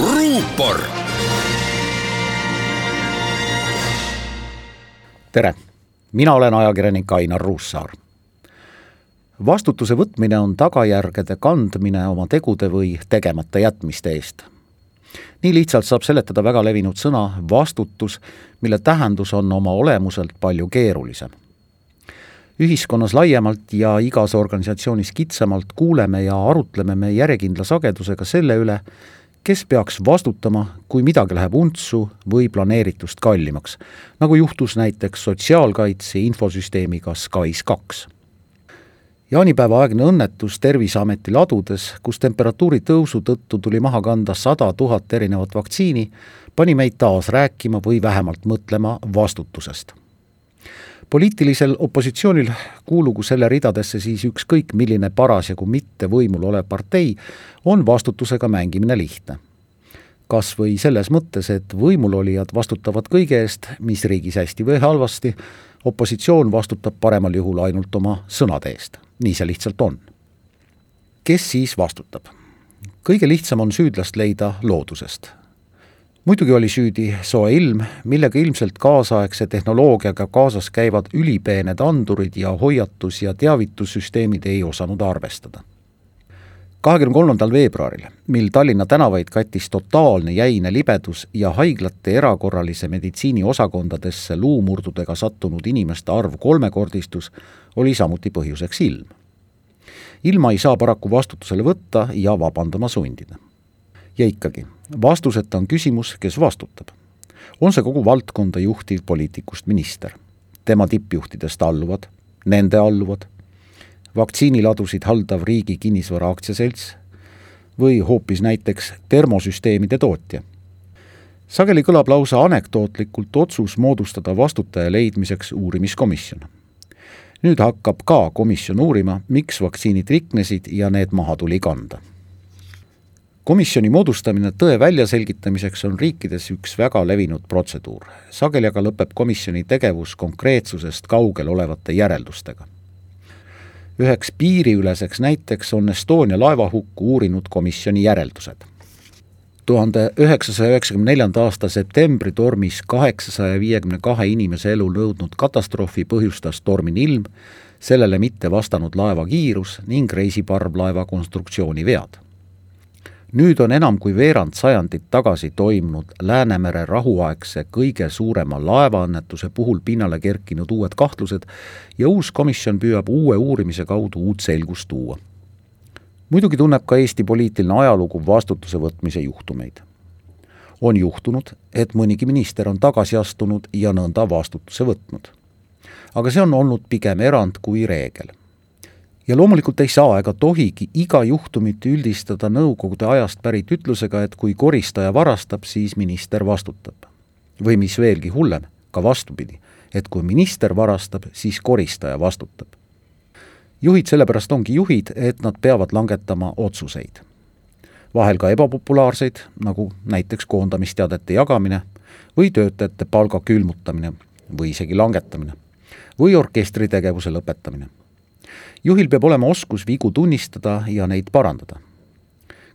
ruupor. tere, mina olen ajakirjanik Ainar Ruussaar. vastutuse võtmine on tagajärgede kandmine oma tegude või tegemata jätmiste eest. nii lihtsalt saab seletada väga levinud sõna vastutus, mille tähendus on oma olemuselt palju keerulisem ühiskonnas laiemalt ja igas organisatsioonis kitsamalt kuuleme ja arutleme me järjekindla sagedusega selle üle, kes peaks vastutama, kui midagi läheb untsu või planeeritust kallimaks, nagu juhtus näiteks sotsiaalkaitse infosüsteemiga SKAIS kaks. jaanipäevaaegne õnnetus Terviseameti ladudes, kus temperatuuri tõusu tõttu tuli maha kanda sada tuhat erinevat vaktsiini, pani meid taas rääkima või vähemalt mõtlema vastutusest poliitilisel opositsioonil kuulugu selle ridadesse siis ükskõik milline parasjagu mitte võimul olev partei, on vastutusega mängimine lihtne. kas või selles mõttes, et võimulolijad vastutavad kõige eest, mis riigis hästi või halvasti, opositsioon vastutab paremal juhul ainult oma sõnade eest, nii see lihtsalt on. kes siis vastutab? kõige lihtsam on süüdlast leida loodusest muidugi oli süüdi soe ilm, millega ilmselt kaasaegse tehnoloogiaga kaasas käivad ülipeened andurid ja hoiatus- ja teavitussüsteemid ei osanud arvestada. kahekümne kolmandal veebruaril, mil Tallinna tänavaid kattis totaalne jäine libedus ja haiglate erakorralise meditsiini osakondadesse luumurdudega sattunud inimeste arv kolmekordistus, oli samuti põhjuseks ilm. ilma ei saa paraku vastutusele võtta ja vabandama sundida ja ikkagi, vastuseta on küsimus, kes vastutab. on see kogu valdkonda juhtiv poliitikust minister, tema tippjuhtidest alluvad, nende alluvad, vaktsiiniladusid haldav Riigi Kinnisvara Aktsiaselts või hoopis näiteks termosüsteemide tootja. sageli kõlab lausa anekdootlikult otsus moodustada vastutaja leidmiseks uurimiskomisjon. nüüd hakkab ka komisjon uurima, miks vaktsiinid riknesid ja need maha tuli kanda komisjoni moodustamine tõe väljaselgitamiseks on riikides üks väga levinud protseduur. sageli aga lõpeb komisjoni tegevus konkreetsusest kaugel olevate järeldustega. üheks piiriüleseks näiteks on Estonia laevahukku uurinud komisjoni järeldused. tuhande üheksasaja üheksakümne neljanda aasta septembri tormis kaheksasaja viiekümne kahe inimese elu nõudnud katastroofi põhjustas torminilm, sellele mitte vastanud laeva kiirus ning reisiparvlaeva konstruktsiooni vead nüüd on enam kui veerand sajandit tagasi toimunud Läänemere rahuaegse kõige suurema laevaõnnetuse puhul pinnale kerkinud uued kahtlused ja uus komisjon püüab uue uurimise kaudu uut selgust tuua. muidugi tunneb ka Eesti poliitiline ajalugu vastutuse võtmise juhtumeid. on juhtunud, et mõnigi minister on tagasi astunud ja nõnda vastutuse võtnud. aga see on olnud pigem erand kui reegel ja loomulikult ei saa ega tohigi iga juhtumit üldistada Nõukogude ajast pärit ütlusega, et kui koristaja varastab, siis minister vastutab. või mis veelgi hullem, ka vastupidi, et kui minister varastab, siis koristaja vastutab. juhid sellepärast ongi juhid, et nad peavad langetama otsuseid. vahel ka ebapopulaarseid, nagu näiteks koondamisteadete jagamine või töötajate palga külmutamine või isegi langetamine või orkestritegevuse lõpetamine juhil peab olema oskus vigu tunnistada ja neid parandada.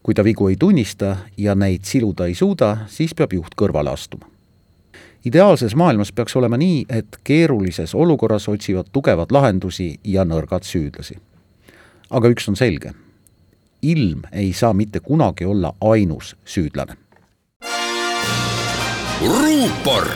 kui ta vigu ei tunnista ja neid siluda ei suuda, siis peab juht kõrvale astuma. ideaalses maailmas peaks olema nii, et keerulises olukorras otsivad tugevad lahendusi ja nõrgad süüdlasi. aga üks on selge, ilm ei saa mitte kunagi olla ainus süüdlane. ruupor